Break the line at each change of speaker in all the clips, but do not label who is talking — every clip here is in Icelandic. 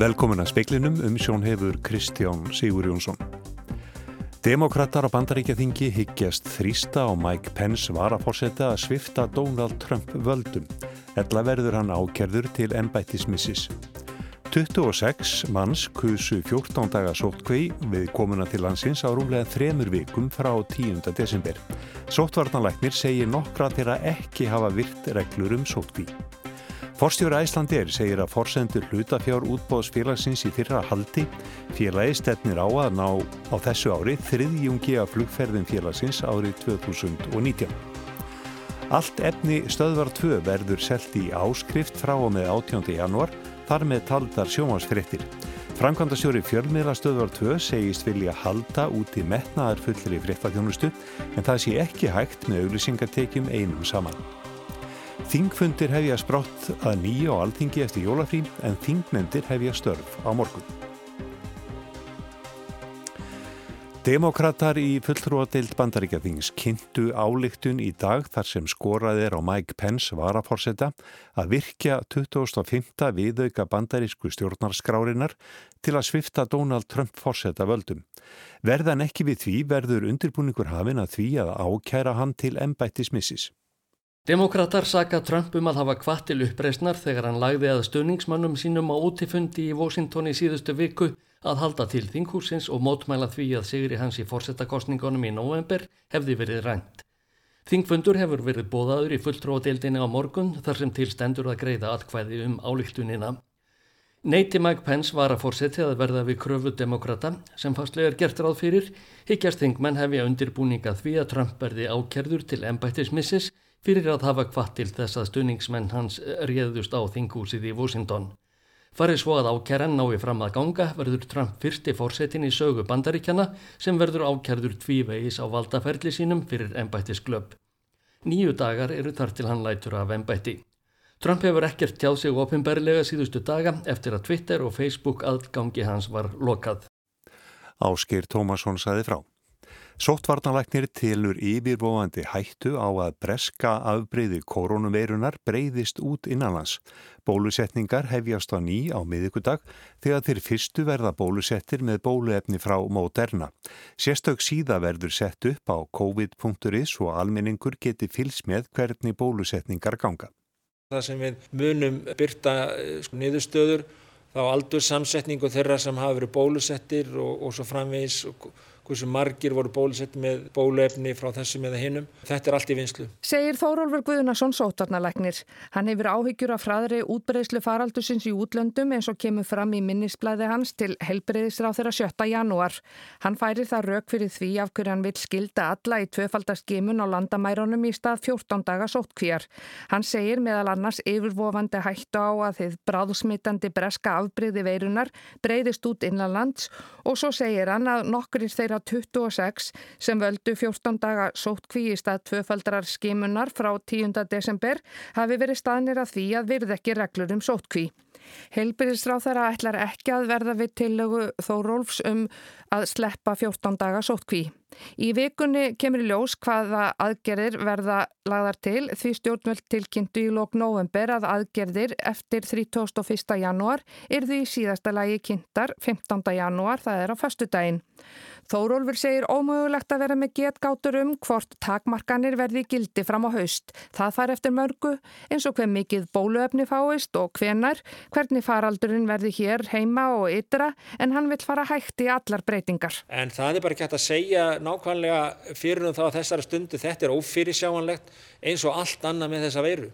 Velkomin að speiklinum um sjón hefur Kristján Sigur Jónsson. Demokrater á bandaríkjaþingi higgjast þrýsta á Mike Pence varaforsetta að svifta Donald Trump völdum. Ella verður hann ákerður til ennbættismissis. 26 manns kusu 14 daga sótkvei við komuna til landsins á rúmlega þremur vikum frá 10. desember. Sótvarnalæknir segir nokkra þeirra ekki hafa virt reglur um sótkví. Forstjóri Æslandir segir að forsendur hlutafjár útbóðsfélagsins í fyrra haldi félagi stefnir á að ná á þessu ári þriðjungi af flugferðin félagsins árið 2019. Allt efni stöðvar 2 verður selt í áskrift frá og með 18. januar þar með taldar sjómasfrettir. Framkvæmdastjóri fjölmiðla stöðvar 2 segist vilja halda út í metnaðar fullir í fréttaþjónustu en það sé ekki hægt með auglýsingartekjum einum saman. Þingfundir hefja sprátt að nýja á alþingi eftir jólafrí en þingnendir hefja störf á morgun. Demokrater í fulltrúadeild bandaríkjaþings kynntu álíktun í dag þar sem skorað er á Mike Pence varaforsetta að virkja 2005. viðauka bandarísku stjórnarskrárinar til að svifta Donald Trump forsetta völdum. Verðan ekki við því verður undirbúningur hafin að því að ákæra hann til embættismissis.
Demokrater saka Trump um að hafa kvart til uppreysnar þegar hann lagði að stöningsmannum sínum á útifundi í Washington í síðustu viku að halda til þinghúsins og mótmæla því að sigri hans í fórsetakostningunum í november hefði verið rænt. Þingfundur hefur verið bóðaður í fulltróadeildinni á morgun þar sem til stendur að greiða atkvæði um álíktunina. Neiti Mike Pence var að fórseti að verða við kröfu demokrata sem fastlega er gert ráð fyrir, higgjast þingmenn hefja undirbúninga því að Trump verði ákerður til embættismissis fyrir að hafa kvart til þess að stunningsmenn hans réðust á þingúsið í Washington. Farið svo að ákæran nái fram að ganga verður Trump fyrsti fórsetin í sögu bandaríkjana sem verður ákærður tvívegis á valdaferli sínum fyrir ennbættisklöp. Nýju dagar eru þar til hann lætur af ennbætti. Trump hefur ekkert tjáð sig ofinberlega síðustu daga eftir að Twitter og Facebook aðgangi hans var lokað.
Áskir Tómasson saði frá. Sóttvarnalæknir tilur yfirbóðandi hættu á að breska afbreyði koronaveirunar breyðist út innanlands. Bólusetningar hefjast á ný á miðugudag þegar þeir fyrstu verða bólusettir með bóluefni frá Moderna. Sérstök síða verður sett upp á covid.is og almenningur geti fylst með hvernig bólusetningar ganga.
Það sem við munum byrta sko, niðurstöður þá aldur samsetningu þeirra sem hafa verið bólusettir og, og svo framvegis og hversu margir voru bólusett með bóluefni frá þessum eða hinnum. Þetta er allt í vinslu.
Segir Þórólfur Guðnarsson sótarnalæknir. Hann hefur áhyggjur af fræðri útbreyðslu faraldusins í útlöndum eins og kemur fram í minnisblæði hans til helbreyðisráð þeirra 7. janúar. Hann færir það rauk fyrir því af hverju hann vil skilda alla í tvöfaldaskimun á landamærunum í stað 14 daga sótkvíjar. Hann segir meðal annars yfirvofandi hættu á að þið bráðsmitandi breska afbreyði veirunar breyðist út innanlands og svo segir hann að nokkur þeirra 26 sem völdu 14 daga sótkví í stað tvöfaldrar skimunar frá 10. desember hafi verið staðnir að því að virð ekki reglur um sótkví. Heilbyrðisráð þeirra ætlar ekki að verða við tillögu þó Rolfs um að sleppa 14 daga sótkví. Í vikunni kemur í ljós hvaða aðgerðir verða lagðar til því stjórnvöld tilkynntu í lók november að aðgerðir eftir 31. janúar er því síðasta lagi kynntar 15. janúar það er á förstu daginn. Þórólfur segir ómögulegt að vera með getgátur um hvort takmarkanir verði gildi fram á haust. Það fær eftir mörgu eins og hver mikið bóluöfni fáist og hvenar, hvernig faraldurinn verði hér heima og ytra en hann vil fara hægt í allar breytingar.
En það er bara ekki hægt að segja nákvæmlega fyrir um þá að þessari stundu þetta er ófyrirsjáanlegt eins og allt annað með þessa veiru.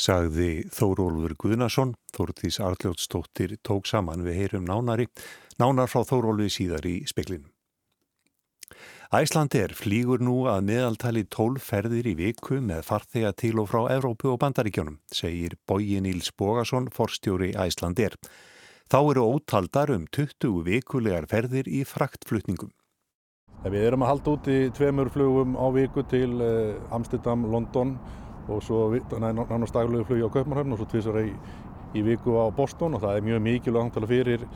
Sagði Þórólfur Guðnason, Þórtís Arljótsdóttir tók saman við heyrum nánari Nánar frá Þórólfi síðar í speklinum. Æslandir flýgur nú að meðaltali 12 ferðir í viku með farþega til og frá Evrópu og Bandaríkjónum, segir Bógin Íls Bógason, forstjóri Æslandir. Þá eru ótaldar um 20 vikulegar ferðir í fraktflutningum.
Við erum að halda út í tveimur flugum á viku til eh, Amsterdam, London og svo nánast daglegu flug á Kaupmannhöfn og svo tvísar í, í viku á Boston og það er mjög mikilvægt fyrir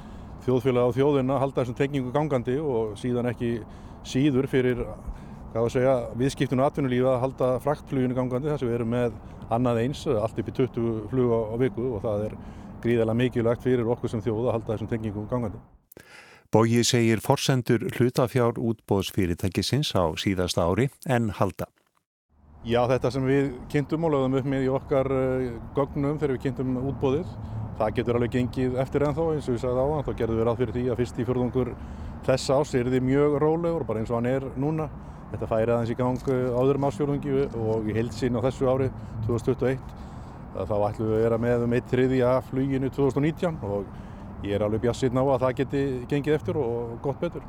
þjóðfélag á þjóðina halda þessum tengingu gangandi og síðan ekki síður fyrir segja, viðskiptun og atvinnulífa að halda fraktfluginu gangandi þess að við erum með annað eins, allt upp í 20 flug á, á viku og það er gríðilega mikilvægt fyrir okkur sem þjóða að halda þessum tengingum gangandi.
Bógi segir forsendur hlutafjár útbóðsfyrirtækisins á síðasta ári en halda.
Já, þetta sem við kynntum og lögðum upp með í okkar uh, gögnum þegar við kynntum útbóðið, það getur alveg gengið eftir ennþá eins og við sagðum á það. Þá gerðum við ráð fyrir því að fyrst í fjörðungur þessa ás er þið mjög rólegur, bara eins og hann er núna. Þetta færi aðeins í gang uh, áður um ásfjörðungi og í heilsinn á þessu ári 2021 þá ætlum við að vera með um eitt þriði að fluginu 2019 og ég er alveg bjassinn á að það geti gengið eftir og gott betur.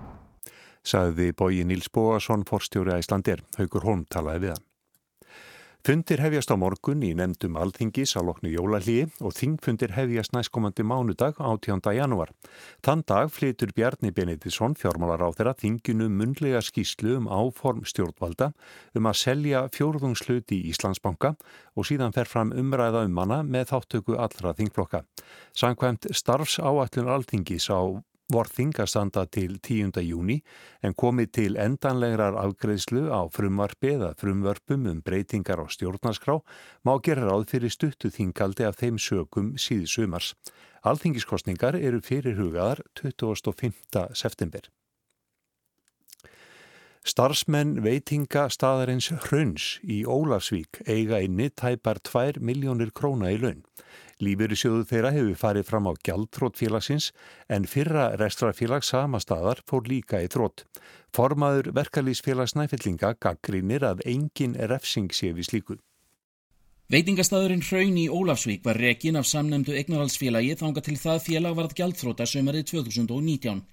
Saði bóji Níls Bóasson, forstjóri Æslandir, Haugur Holm talaði við hann. Fundir hefjast á morgun í nefndum alþingis á loknu jólalíi og þingfundir hefjast næstkomandi mánudag 18. janúar. Þann dag flytur Bjarni Benedisson fjármálar á þeirra þinginu munlega skýslu um áform stjórnvalda um að selja fjórðungsluti í Íslandsbanka og síðan fer fram umræða um hana með þáttöku allra þingflokka. Sankvæmt starfs áallun alþingis á vorþing að standa til 10. júni en komið til endanlegrar afgreðslu á frumvarpi eða frumvörpum um breytingar á stjórnarskrá má gera ráð fyrir stuttu þingaldi af þeim sögum síðsumars. Alþingiskostningar eru fyrir hugaðar 25. september. Starfsmenn veitinga staðarins Hrauns í Ólafsvík eiga inni tæpar 2 miljónir króna í laun. Lífeyrisjóðu þeirra hefur farið fram á gjaldtrótt félagsins en fyrra restrafélag sama staðar fór líka í trótt. Formaður verkalýsfélags næfyllinga gaggrínir að engin refsing sé við slíku.
Veitingastæðurinn Hraun í Ólafsvík var rekin af samnemndu eignarhaldsfélagi þanga til það félag varð gjaldtróta sömarið 2019.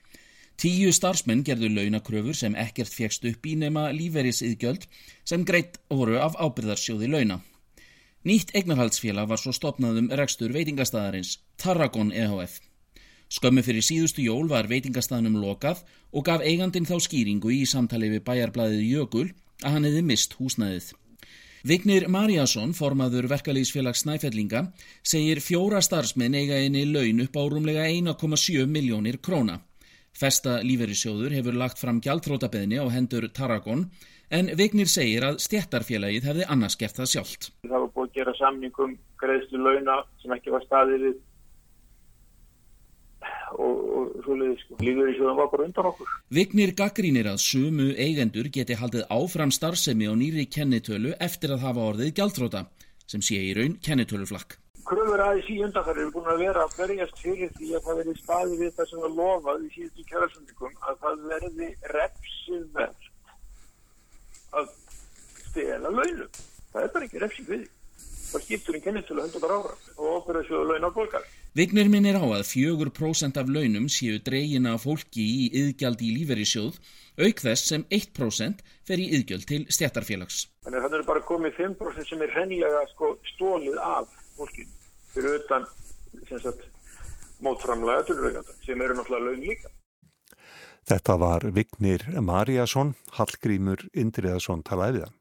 Tíu starfsmenn gerðu launakröfur sem ekkert fegst upp í nema lífeyrisíðgjöld sem greitt voru af ábyrðarsjóði launa. Nýtt eignarhaldsfélag var svo stopnað um rekstur veitingastæðarins, Tarragon EHF. Skömmu fyrir síðustu jól var veitingastæðanum lokað og gaf eigandin þá skýringu í samtali við bæjarblæðið Jökul að hann hefði mist húsnæðið. Vignir Marjasson, formaður verkalýsfélags Snæfellinga, segir fjóra starfsmenn eiga einni laun upp á rúmlega 1,7 miljónir króna. Festa líferisjóður hefur lagt fram gjaldrótabeðni á hendur Tarragon en Vignir segir að stjættarfélagið hefði annars gert það sjálft.
Það var búið að gera samningum greiðslu launa sem ekki var staðið við og, og svoleiðis sko. líður í sjóðan var bara undan okkur.
Vignir gaggrínir að sumu eigendur geti haldið áfram starfsemi á nýri kennitölu eftir að hafa orðið gjaldróta sem sé í raun kennitöluflakk.
Kröfur aðeins í undanfæri eru búin að vera að verjast fyrir því að það verði staðið við það sem var lofað í síðustu kjærasundingum að það verði repsið að stela launum. Það er bara ekki refsing við. Það skiptur einn kennitölu 100 ára og okkur er sjóðu laun á bólkar.
Vignir minnir á að 4% af launum séu dreygina fólki í yðgjaldi í líferisjóð, auk þess sem 1% fer í yðgjöld til stjættarfélags.
Þannig að það er bara komið 5% sem er hennilega sko, stólið af fólkinu fyrir utan sagt, mótframlega tölurveikanda sem eru náttúrulega laun líka.
Þetta var Vignir Marjasson, Hallgrímur Indriðarsson talaði við hann.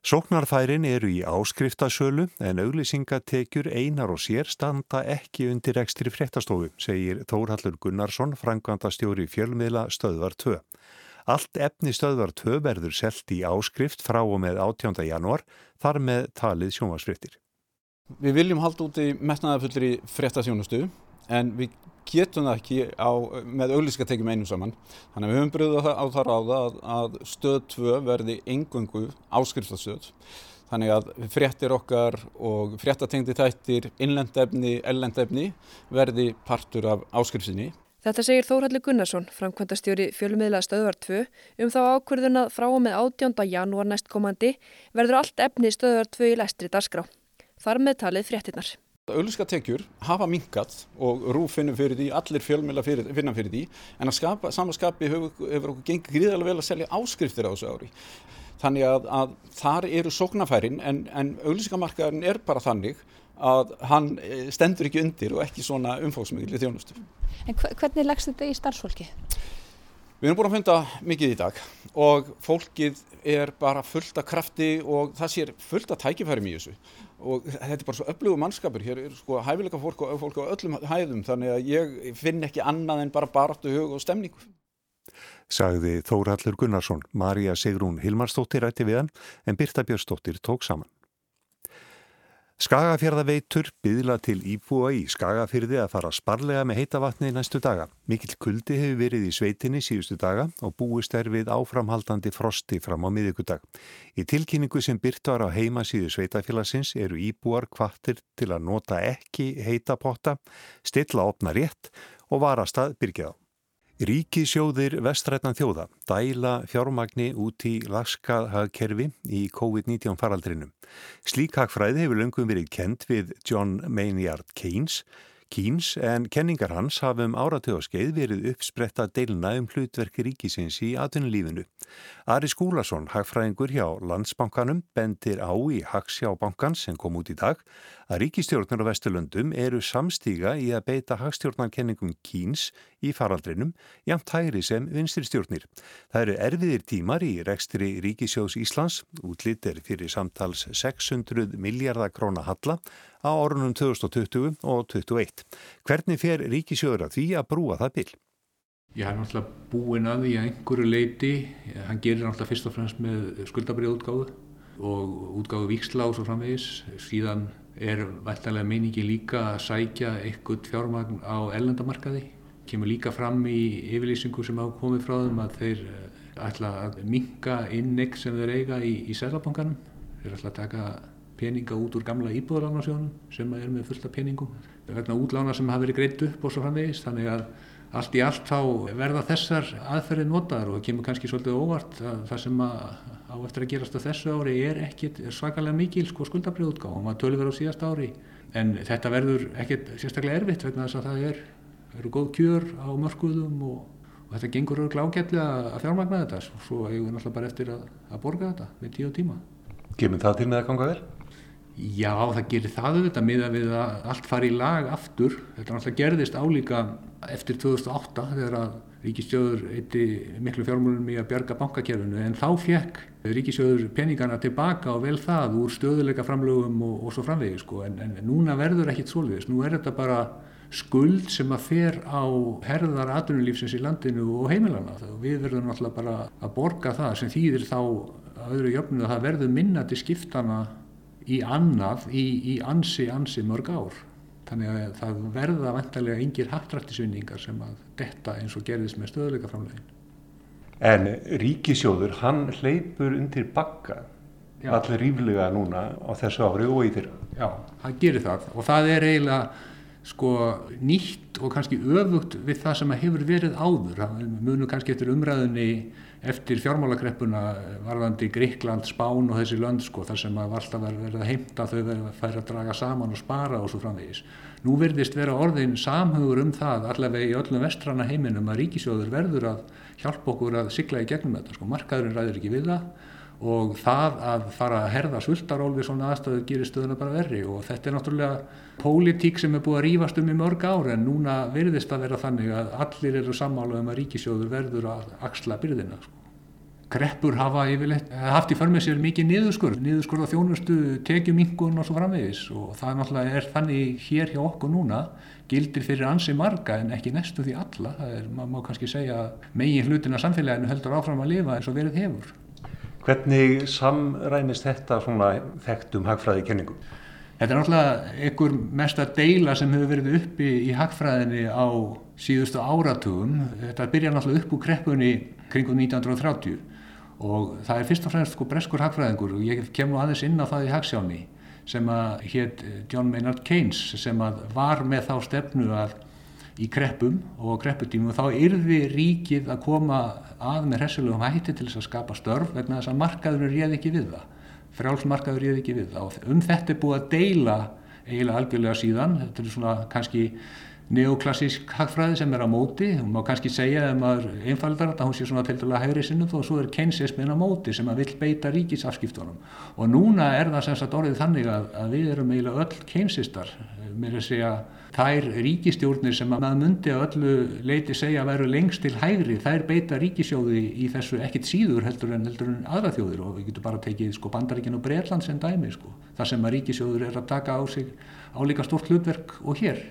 Sóknarfærin eru í áskriftasölu en auglýsingatekjur einar og sér standa ekki undir ekstri fréttastofu, segir Þórhallur Gunnarsson, frangvanda stjóri fjölmiðla stöðvar 2. Allt efni stöðvar 2 verður selt í áskrift frá og með 18. januar, þar með talið sjónvarsfrittir.
Við viljum halda út í metnaðafullri fréttasjónustu en við getum það ekki á, með auglískatekjum einum saman. Þannig að við höfum bröðið á það ráða að, að stöð 2 verði engöngu áskriftastöð. Þannig að fréttir okkar og fréttatengdi þættir, innlendefni, ellendefni verði partur af áskrifsinni.
Þetta segir Þórhalli Gunnarsson, framkvæmdastjóri fjölmiðla stöðvar 2, um þá ákverðuna frá og með 18. janúar næstkomandi verður allt efni stöðvar 2 í læstri darskrá. Þar með talið fréttinnar.
Auðlískatekjur hafa mingat og rúf finnum fyrir því, allir fjölmjöla finna fyrir því, en að skapa, samanskapi hefur, hefur okkur gengið gríðarlega vel að selja áskriftir á þessu ári. Þannig að, að þar eru sóknarfærin en, en auðlískamarkaðurinn er bara þannig að hann eh, stendur ekki undir og ekki svona umfóksmikli þjónustu.
En hvernig leggst þetta í starfsfólki?
Við erum búin að funda mikið í dag og fólkið er bara fullt af krafti og það sér fullt af tækifærum í þessu og þetta er bara svo öflugu mannskapur, hér er sko hæfileika fólk og fólk á öllum hæðum þannig að ég finn ekki annað en bara baráttu hug og stemningu.
Sagði Þóraldur Gunnarsson, Marja Sigrún Hilmarsdóttir rætti við hann en Birta Björnsdóttir tók saman. Skagafjörðaveitur byðla til íbúa í Skagafyrði að fara sparlega með heita vatni næstu daga. Mikill kuldi hefur verið í sveitinni síðustu daga og búist er við áframhaldandi frosti fram á miðugudag. Í tilkynningu sem byrt var á heimasíðu sveitafélagsins eru íbúar kvartir til að nota ekki heita potta, stilla opna rétt og varastað byrkja á. Ríkisjóðir vestrætnan þjóða dæla fjármagni út í laskahagkerfi í COVID-19 faraldrinum. Slík hagfræði hefur löngum verið kent við John Maynard Keynes Kíns en kenningar hans hafa um áratöðaskeið verið uppspretta deilna um hlutverki ríkisins í atvinnulífinu. Ari Skúlason, hagfræðingur hjá Landsbankanum, bendir á í Hagsjábankan sem kom út í dag að ríkistjórnur á Vesturlöndum eru samstíga í að beita hagstjórnarkenningum Kíns í faraldrinum jæmt hægri sem vinstri Það eru erfiðir tímar í rekstri Ríkisjós Íslands, útlitt er fyrir samtals 600 miljardar króna halla á orðunum 2020 og 2021. Hvernig fer Ríkisjóður að því að brúa það bil?
Ég har náttúrulega búin að því að einhverju leiti, hann gerir náttúrulega fyrst og fremst með skuldabrið útgáðu og útgáðu viksla og svo framvegis. Síðan er veltalega meiningi líka að sækja eitthvað fjármagn á ellendamarkaði. Kemur líka fram í yfirlýsingu sem hafa komið frá þeim að þeir eh, ætla að minka innegg sem þeir eiga í, í Sælabankanum. Þeir ætla að taka peninga út úr gamla íbúðalánarsjónum sem er með fullta peningum vegna útlána sem hafa verið greitt upp og svo framvegis þannig að allt í allt þá verða þessar aðferði notaðar og það kemur kannski svolítið óvart að það sem að á eftir að gerast á þessu ári er ekkit svakalega mikil sko skuldabriðutgá og maður tölur verið á síðast ári en þetta verður ekkit sérstaklega erfitt vegna þess að það er, eru góð kjör á mörguðum og, og þetta gengur örgla ágætlega að fjármagna þetta og svo hefur við náttúrulega bara eftir að, að borga þetta með tíu tíma.
Kemur það til með að ganga vel?
Já, það gerir það auðvitað miða við að allt fari í lag aftur. Þetta náttúrulega gerðist álíka eftir 2008 þegar að Ríkisjóður eitti miklu fjármúlunum í að bjarga bankakerfinu en þá fekk Ríkisjóður peningana tilbaka og vel það úr stöðuleika framlögum og, og svo framvegi sko. En, en núna verður ekkit svolítið. Nú er þetta bara skuld sem að fer á herðar atvinnulífsins í landinu og heimilana. Við verðum náttúrulega bara að borga það sem þýðir þá öðru jöfnu að það verður minna til skiptana í annað í, í ansi, ansi mörg ár. Þannig að það verða vantarlega yngir hattrættisvinningar sem að detta eins og gerðist með stöðuleika framlegin.
En ríkisjóður, hann hleypur undir bakka allir ríflega núna á þessu ári og í þeirra.
Já, það gerir það og það er eiginlega sko nýtt og kannski öfugt við það sem hefur verið áður. Það munum kannski eftir umræðinni eftir fjármálagreppuna varðandi Gríkland, Spán og þessi lönd sko, þar sem að alltaf verið að heimta þau verið að færa að draga saman og spara og svo framvegis. Nú verðist vera orðin samhugur um það allavega í öllum vestrana heiminum að ríkisjóður verður að hjálpa okkur að sigla í gegnum þetta. Sko, markaðurinn ræður ekki við það og það að fara að herða sultaról við svona aðstöður gerir stöðuna bara verri og þetta er náttúrulega pólitík sem er búið að rýfast um í mörg ár en núna verðist að vera þannig að allir eru sammála um að ríkisjóður verður að axla byrðina. Sko. Kreppur hafa yfirleitt haft í förmið sér mikið niðurskurð, niðurskurð á þjónustu, tekjumingun og svo framvegis og það náttúrulega er þannig hér hjá okkur núna gildir fyrir ansi marga en ekki nestu því alla. Það er, maður má kannski segja megin hlutin af samfélaginu heldur áfram að lifa eins og verið hefur.
Hvernig samrænist þetta svona þekktum hagfræði kenningum?
Þetta er náttúrulega einhver mesta deila sem hefur verið uppi í hagfræðinni á síðustu áratugum. Þetta byrja náttúrulega upp úr kreppunni kringum 1930 og það er fyrst og fremst sko breskur hagfræðingur og ég kem nú aðeins inn á það í hagsjáni sem að hétt John Maynard Keynes sem að var með þá stefnu að í kreppum og krepputímum og þá yrði ríkið að koma að með hressulegum hætti til þess að skapa störf vegna þess að markaður réð ekki við það. Frjálfsmarkaður réð ekki við það. Og um þetta er búið að deila eiginlega algjörlega síðan. Þetta er svona kannski neoklassísk hagfræði sem er á móti. Og má kannski segja að maður einfaldar að hún sé svona til dæla hægri sinnum og svo er keinsismin á móti sem að vill beita ríkisafskiptunum. Og núna er það sem sagt orðið þannig að, að við erum eiginlega öll keinsistar er að segja þær ríkistjórnir sem að maður myndi að öllu leiti segja að veru lengst til hægri þær beita ríkisjóði í þessu ekkit síður heldur en, heldur en aðra þjóðir. Og við getum bara tekið sko, bandaríkin og Breitland sem dæmi sko, þar sem að ríkisjóður er að taka á sig álíka stort hlutverk og hér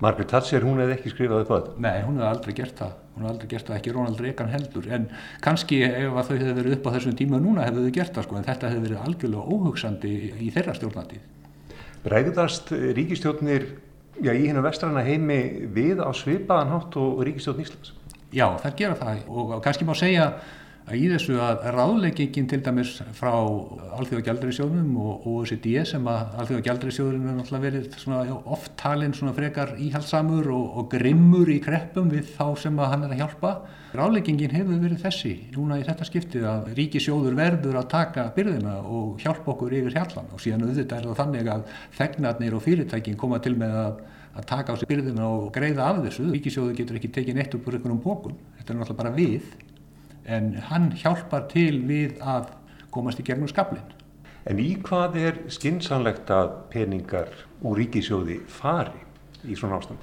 Margaret Thatcher, hún hefði ekki skrifað upp á þetta?
Nei, hún hefði aldrei gert það. Hún hefði aldrei gert það, ekki Ronald Reagan heldur. En kannski ef þau hefði verið upp á þessum tíma núna hefðu þau gert það sko, en þetta hefði verið algjörlega óhugsandi í þeirra stjórnatíð
Bregðast ríkistjóknir já, í hennu vestræna heimi við á svipaðan hátt og ríkistjókn Íslands?
Já, það gera það. Og kannski má segja að í þessu að ráðleggingin til dæmis frá Alþjóða Gjaldræðisjóðunum og OECD sem að Alþjóða Gjaldræðisjóðunum er náttúrulega verið oft talinn svona frekar íhaldsamur og, og grimmur í kreppum við þá sem hann er að hjálpa. Ráðleggingin hefur verið þessi núna í þetta skiptið að ríkisjóður verður að taka byrðina og hjálpa okkur yfir hjallan og síðan auðvitað er það þannig að þegnarnir og fyrirtækin koma til með að að taka á sig byrðina og greiða af þessu. Ríkisjóður getur ekki tekið neitt upp úr einhvernum bókun. Þetta er náttúrulega bara við en hann hjálpar til við að komast í gegnum skablin.
En í hvað er skinsanlegt að peningar úr ríkisjóði fari í svona ástand?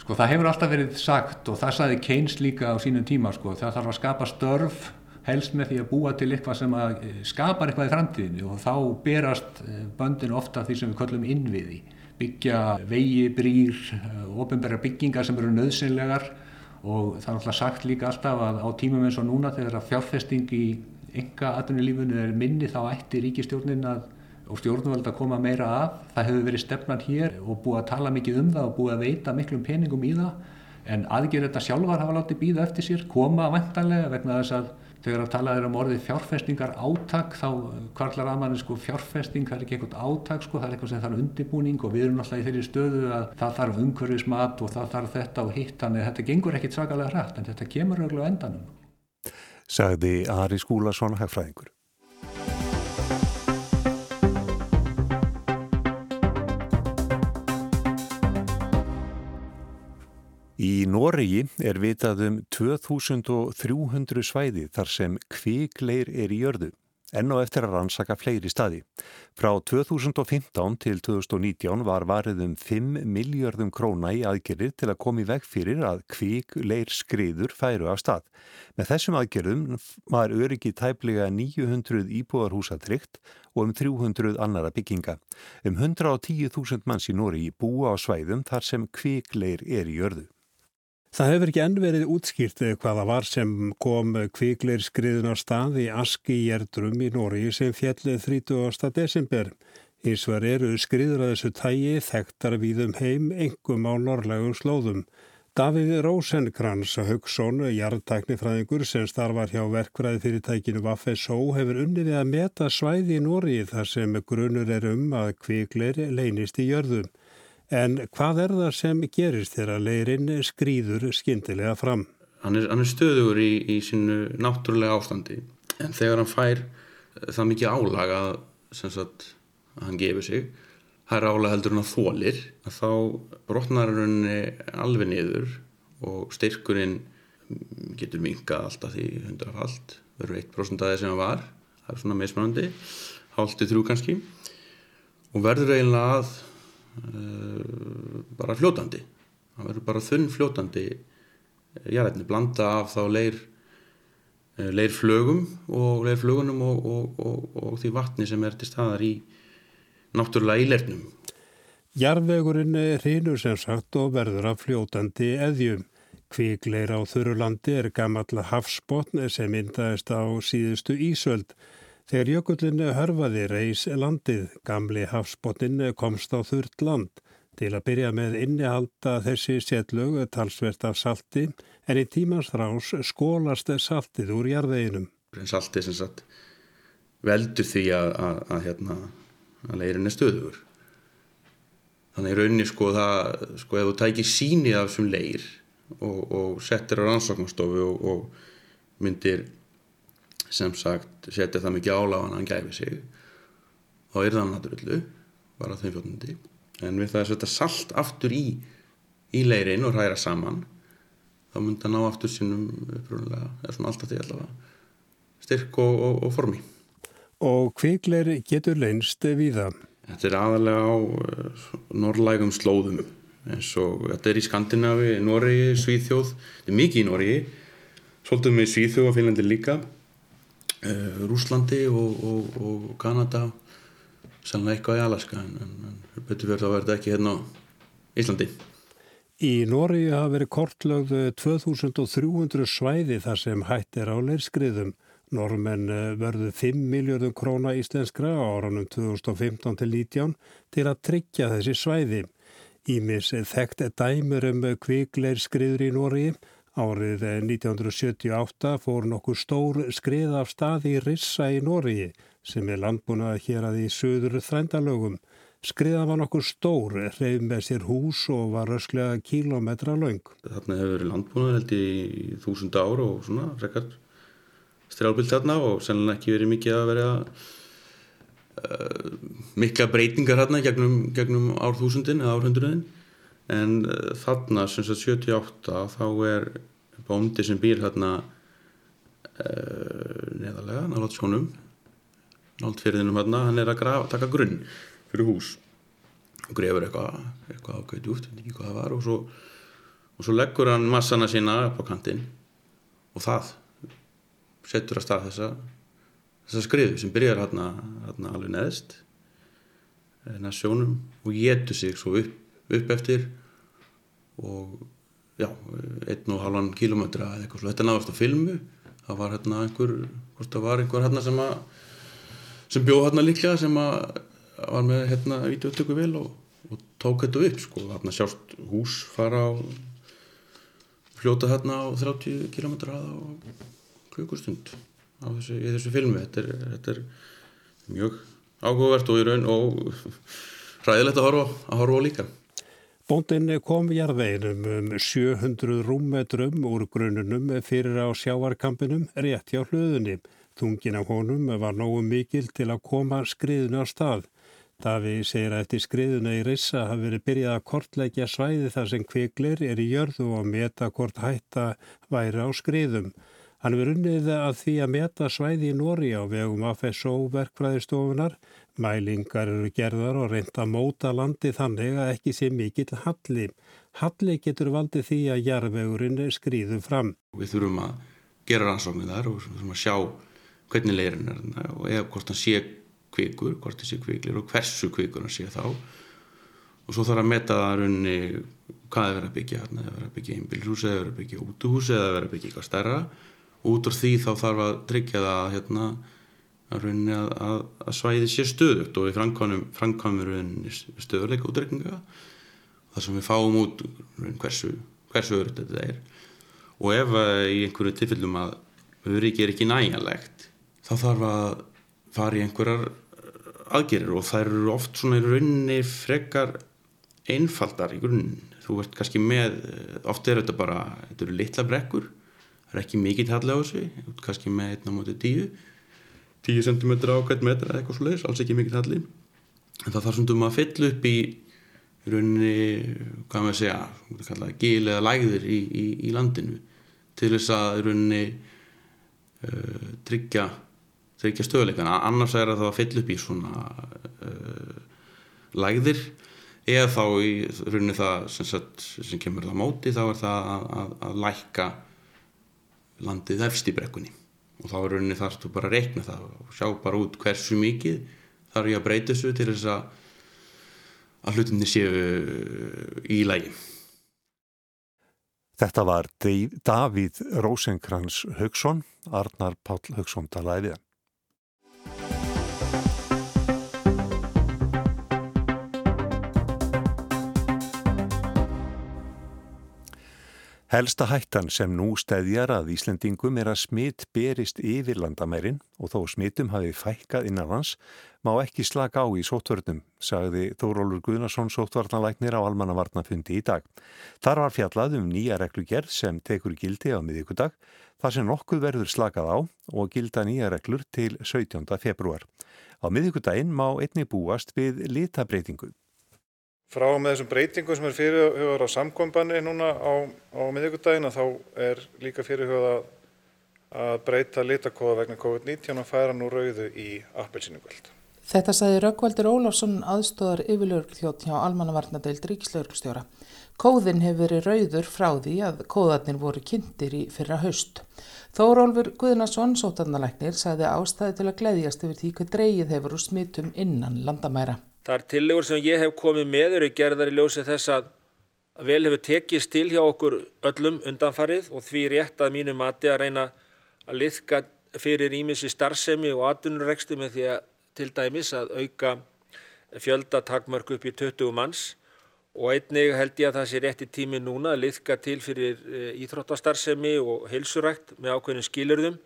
Sko það hefur alltaf verið sagt og það saði Keynes líka á sínum tíma sko það þarf að skapa störf helst með því að búa til eitthvað sem eh, skapar eitthvað í framtíðinu og þá berast eh, böndin ofta því sem við kallum innviði byggja vegi, brýr, eh, ofinbæra byggingar sem eru nöðsynlegar og það er alltaf sagt líka alltaf að á tímum eins og núna þegar að fjárfesting í enga atvinnulífunu er minni þá ætti ríkistjórnin að og stjórnvöld að koma meira að. Það hefur verið stefnan hér og búið að tala mikið um það og búið að veita miklum peningum í það en aðgjör þetta sjálfar hafa látið býða eftir sér, koma vantanlega vegna þess að þegar að tala er um orðið fjárfestingar átak þá kvarlar að manni sko fjárfesting það er ekki eitthvað átak sko það er eitthvað sem þarf undibúning og við erum alltaf í þeirri stöðu að það þarf umhverfismat og það þarf þetta og hitt þannig að þetta gengur ekkit svakalega hrætt en þetta kemur auðvitað endanum.
Sagði Ari Skúlason hagfræðingur. Í Noregi er vitað um 2300 svæði þar sem kvikleir er í jörðu, enn og eftir að rannsaka fleiri staði. Frá 2015 til 2019 var varið um 5 miljardum króna í aðgerðir til að komi veg fyrir að kvikleir skriður færu af stað. Með þessum aðgerðum var öryggi tæplega 900 íbúðarhúsa tryggt og um 300 annara bygginga. Um 110.000 manns í Noregi búa á svæðum þar sem kvikleir er í jörðu.
Það hefur ekki enn verið útskýrt hvaða var sem kom kvikleir skriðun á stað í Aski í Erdrum í Nóri sem fjellið 30. desember. Ísvar eru skriður að þessu tægi þekktar við um heim engum á norrlegum slóðum. Davíð Rósenkrans, Haugsson, jarðtæknifræðingur sem starfar hjá verkfræði fyrirtækinu Vaffesó hefur unnið að meta svæði í Nóri þar sem grunur er um að kvikleir leynist í jörðum. En hvað er það sem gerist þegar leirinn skrýður skindilega fram?
Hann er, hann er stöður í, í sínu náttúrulega ástandi. En þegar hann fær það mikið álag að, sagt, að hann gefur sig, er álag heldur hann að þólir, að þá brotnar hann alveg niður og styrkurinn getur minkað alltaf því hundrafald, verður 1% af það sem hann var, það er svona meðsmannandi, hálftið þrjú kannski. Og verður eiginlega að bara fljótandi. Það verður bara þunn fljótandi eh, jarðinni, blanda af þá leir uh, leirflögum og leirflögunum og, og, og, og því vatni sem er til staðar í náttúrulega í leirnum
Jarðvegurinn reynur sem sagt og verður af fljótandi eðjum. Kvíkleir á Þurulandi er gammal hafsbótn sem myndaðist á síðustu Ísöld Þegar jökullin hörfaði reys landið, gamli hafsbótinn komst á þurrt land. Til að byrja með innihalda þessi setlög talsvert af salti en í tímans rás skólast saltið úr jarðeginum.
Saltið sem sagt veldur því að, að, að, hérna, að leirin er stöður. Þannig rauninni sko það, sko ef þú tækir síni af þessum leir og, og settir á rannsóknastofu og, og myndir sem sagt setja það mikið áláðan að hann gæfi sig. Þá er það náttúrullu bara þeim fjóðnundi en við það að setja salt aftur í í leirin og hræra saman þá myndi það ná aftur sínum eða svona alltaf því allavega styrk og, og, og formi.
Og kvikleir getur leinst við það?
Þetta er aðalega á uh, norrlægum slóðum eins og þetta er í Skandinavi, Noregi, Svíþjóð. Þetta er mikið í Noregi svolítið með Svíþjóð og Finnlandi líka Rúslandi og, og, og Kanada sannlega eitthvað í Alaska en, en, betur verður að verða ekki hérna á Íslandi
Í Nóri hafa verið kortlögðu 2300 svæði þar sem hætt er á leirskriðum Normenn eh, verðu 5 miljardum króna íslenskra á áranum 2015 til 19 til að tryggja þessi svæði. Ímis þekkt dæmur um kvikleir skriður í Nóri. Árið 1978 fór nokkur stór skrið af staði í Rissa í Nóri sem er landbúnað hér að í söður þrændalögum. Skriða var nokkur stór, reyð með sér hús og var rösklega kílometra laung.
Þarna hefur verið landbúnað held í þúsund ár og svona frekar strjálbild þarna og sennilega ekki verið mikið að vera uh, mikla breytingar þarna gegnum, gegnum árþúsundin eða árhundruðin en uh, þarna sem sagt 78 þá er bóndi sem býr þarna uh, neðarlega, nálat sjónum nált fyrirðinum þarna, hann er að grafa, taka grunn fyrir hús og grefur eitthvað eitthvað ákveðt út, veit ekki hvað það var og svo, og svo leggur hann massana sína upp á kantinn og það setur að stað þessa þessa skriðu sem byrjar hérna, hérna alveg neðst hérna sjónum og getur sig svo upp, upp eftir og já, einn og halvan kilómetra eða eitthvað, þetta náðast á filmu. Það var hérna einhver, hvort það var einhver hérna sem að sem bjóð hérna líklega sem að var með hérna videotöku vel og, og tók þetta upp sko, hérna sjást hús fara á fljóta hérna á 30 km aða og klukkustund á þessu, í þessu filmi. Þetta er, þetta er mjög áhugavert og í raun og ræðilegt að horfa, að horfa líka
Bóndin kom jarðveginum um 700 rúmmetrum úr grununum fyrir á sjáarkampinum rétt hjá hlöðunni. Þungin af honum var nógu mikil til að koma skriðinu á stað. Daví segir að eftir skriðuna í Rissa hafi verið byrjað að kortleggja svæði þar sem kviklir er í jörðu og meta hvort hætta væri á skriðum. Hann verið unnið að því að meta svæði í Nóri á vegum FSO verkfræðistofunar. Mælingar eru gerðar og reynda að móta landi þannig að ekki sé mikill halli. Halli getur valdið því að jarðvegurinn skriðu fram.
Við þurfum að gera rannsóknir þar og þurfum að sjá hvernig leirin er og eða hvort hann sé kvikur, hvort þessi kviklir og hversu kvikur hann sé þá og svo þarf að meta það runni hvað er verið að byggja hérna, er verið að byggja einbilhús eða verið að byggja útuhús eða verið að byggja eitthvað stærra út úr því þá þarf að tryggja það hérna að runni að, að, að svæði sé stöðugt og við framkvæmum runni stöðuleika útrekninga þar sem við fáum út hversu, hversu öðru þetta er. Og ef í einhverju tilfellum að öryggi er ekki næjanlegt þá þarf að fara í einhverjar aðgerir og þær eru oft svona í rauninni frekar einfaldar í grunn þú veist kannski með, oft er þetta bara þetta eru litla brekkur það er ekki mikið talli á þessu kannski með 1 á móti 10 10 cm á hvert metra eða eitthvað sluðis alls ekki mikið talli en það þarf svona að fylla upp í rauninni, hvað maður segja gil eða lægðir í, í, í landinu til þess að rauninni uh, tryggja tryggja stöðuleikana, annars er það að fylla upp í svona uh, lægðir eða þá í rauninni það sem, sagt, sem kemur það móti þá er það að, að, að lækka landið efst í brekkunni og þá er rauninni þar þú bara að reikna það og sjá bara út hversu mikið þarf ég að breyta þessu til þess að að hlutinni séu í lægi.
Þetta var Davíð Rósenkrans Haugsson, Arnar Páll Haugsson talaði við hann. Helsta hættan sem nú stæðjar að Íslendingum er að smitt berist yfir landamærin og þó smittum hafi fækkað innanlands má ekki slaka á í sótvörnum, sagði Þórólur Guðnarsson sótvarnalæknir á almannavarnafundi í dag. Þar var fjallað um nýja reglugerð sem tekur gildi á miðíkudag, þar sem nokkuð verður slakað á og gilda nýja reglur til 17. februar. Á miðíkudaginn má einni búast við litabreitingu
frá með þessum breytingum sem er fyrirhugað á samkvömbanni núna á, á miðugudagina þá er líka fyrirhugað að breyta litakóða vegna COVID-19 og færa nú rauðu í appelsínugöld.
Þetta sagði Rökkvaldur Ólafsson aðstóðar yfirlörgljótt hjá almannavarnadeild ríkislörglstjóra. Kóðin hefur verið rauður frá því að kóðarnir voru kynntir í fyrra haust. Þórólfur Guðnarsson, sótarnalæknir, sagði ástæði til að gleyðjast yfir því hvað dreyið hefur úr smitum innan landamæra.
Það er tillegur sem ég hef komið með eru gerðar í ljósi þess að vel hefur tekist til hjá okkur öllum undanfarið og því rétt að mínu mati að reyna að liðka fyrir ímissi starfsemi og atvinnurekstu með því að til dæmis að auka fjöldatakmörk upp í 20 manns og einnig held ég að það sé rétti tími núna að liðka til fyrir eh, íþróttastarfsemi og heilsurækt með ákveðin skilurðum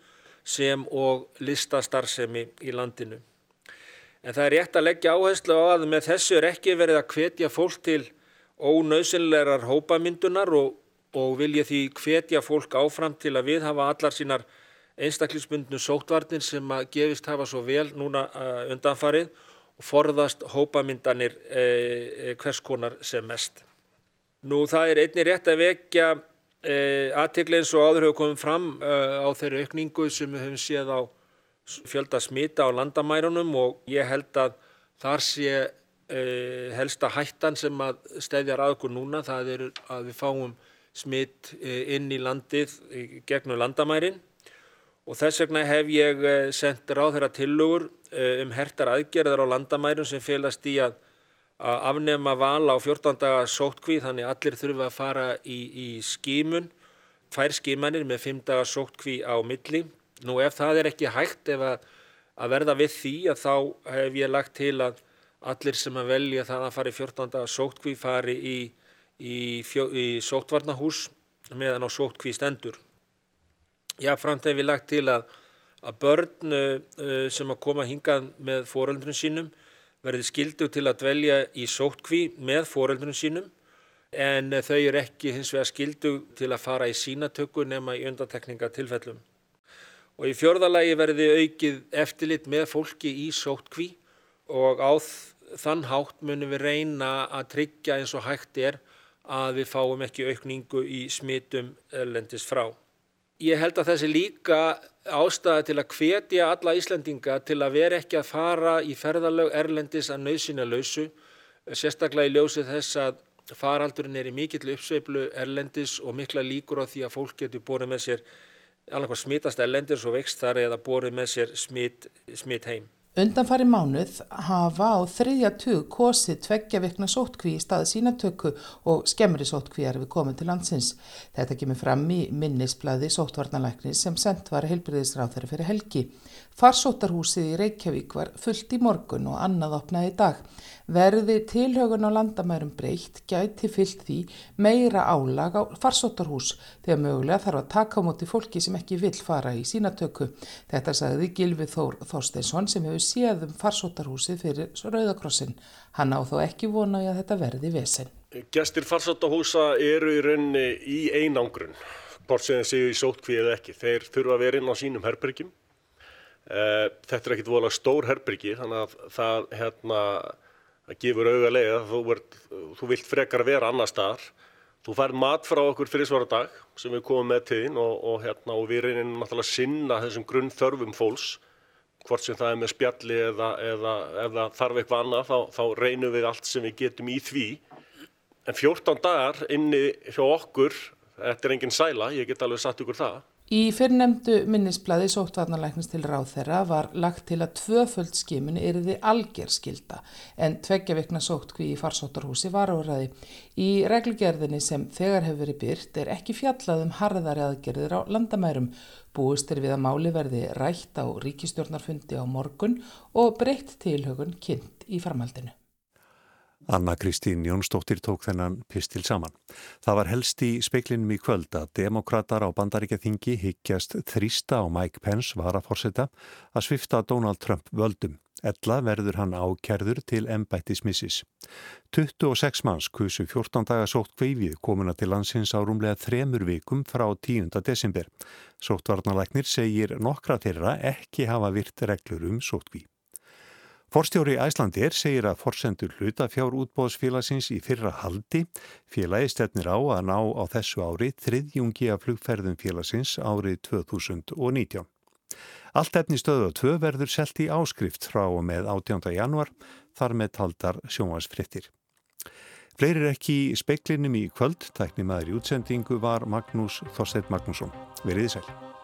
sem og listastarfsemi í landinu. En það er rétt að leggja áherslu á að með þessu er ekki verið að hvetja fólk til ónausinlegar hópamyndunar og, og vilja því hvetja fólk áfram til að við hafa allar sínar einstaklismyndnu sótvarnir sem að gefist hafa svo vel núna uh, undanfarið og forðast hópamyndanir eh, eh, hvers konar sem mest. Nú það er einni rétt að vekja eh, aðtegli eins og áður hefur komið fram á þeirri aukningu sem við höfum séð á fjölda smita á landamærunum og ég held að þar sé helsta hættan sem að stefjar aðgur núna það er að við fáum smitt inn í landið gegnum landamærin og þess vegna hef ég sendt ráð þeirra tillögur Eh, um hertar aðgerðar á landamærum sem félast í að, að afnema val á 14 daga sóttkvíð þannig allir þurfa að fara í, í skímun, tvær skímanir með 5 daga sóttkví á milli. Nú ef það er ekki hægt ef að, að verða við því að þá hef ég lagt til að allir sem að velja það að fara í 14 daga sóttkví fari í, í, í sóttvarnahús meðan á sóttkví stendur. Já, framt hef ég lagt til að að börn uh, sem að koma hingað með foreldrun sínum verði skildu til að dvelja í sótkví með foreldrun sínum en þau eru ekki hins vegar skildu til að fara í sínatöku nema í undantekninga tilfellum. Og í fjörðalagi verði aukið eftirlit með fólki í sótkví og á þann hátt munum við reyna að tryggja eins og hægt er að við fáum ekki aukningu í smitum lendist frá. Ég held að þessi líka ástæða til að hvetja alla Íslandinga til að vera ekki að fara í ferðalög erlendis að nöðsina lausu, sérstaklega í ljósið þess að faraldurinn er í mikill uppsveiflu erlendis og mikla líkur á því að fólk getur borðið með sér alveg smitast erlendis og vext þar eða borðið með sér smit, smit heim.
Undanfari mánuð hafa á þriðja tug kosið tveggja vikna sótkví í staði sínatöku og skemmri sótkví er við komið til landsins. Þetta kemur fram í minnisblæði sóttvarnalækni sem sendt var heilbriðisráð þeirra fyrir helgi. Farsóttarhúsið í Reykjavík var fullt í morgun og annað opnaði í dag. Verði tilhaugun á landamærum breytt gæti fyllt því meira álag á farsóttarhús þegar mögulega þarf að taka á móti fólki sem ekki vil fara í sínatöku. Þetta sagði Gilvi Þór Þorsteinsson sem hefur séð um farsóttarhúsið fyrir Rauðakrossin. Hann á þó ekki vona að þetta verði vesen.
Gestir farsóttarhúsa eru í raunni í einangrun, bort sem þeir séu í sótkví eða ekki. Þeir þurfa að vera inn á sínum herbergjum Uh, þetta er ekkit volað stór herbyrgi þannig að það hérna, gefur auga leið að þú, ert, þú vilt frekar vera annar staðar. Þú fær mat frá okkur fyrir svara dag sem við komum með þín og, og, hérna, og við reynum náttúrulega að sinna þessum grunn þörfum fólks hvort sem það er með spjalli eða, eða það þarf eitthvað annað þá, þá reynum við allt sem við getum í því. En 14 dagar inni hjá okkur, þetta er engin sæla, ég get alveg satt ykkur það
Í fyrrnemdu minnisbladi sóttvarnalæknins til ráð þeirra var lagt til að tvöföld skimun erði algerskilda en tveggja vikna sóttkví í farsóttarhúsi var áraði. Í reglugerðinni sem þegar hefur verið byrt er ekki fjallað um harðari aðgerðir á landamærum. Búist er við að máli verði rætt á ríkistjórnarfundi á morgun og breytt tilhögun kynnt í farmaldinu.
Anna Kristín Jónsdóttir tók þennan pistil saman. Það var helst í speiklinum í kvöld að demokrater á bandaríkjaþingi higgjast þrýsta á Mike Pence varaforsetta að svifta Donald Trump völdum. Ella verður hann ákerður til embættismissis. 26 manns kusu 14 daga sótt kveifið komuna til landsins á rúmlega þremur vikum frá 10. desember. Sóttvarnalæknir segir nokkra þeirra ekki hafa virt reglur um sóttkvíð. Forstjóri Æslandir segir að forsendur hluta fjár útbóðsfélagsins í fyrra haldi. Félagi stefnir á að ná á þessu ári þriðjungi af flugferðum félagsins árið 2019. Allt efni stöðu að tvö verður selt í áskrift frá og með 18. januar þar með taldar sjónvarsfrittir. Fleirir ekki í speiklinum í kvöld, tækni maður í útsendingu var Magnús Þorstedt Magnússon. Verðið sæl.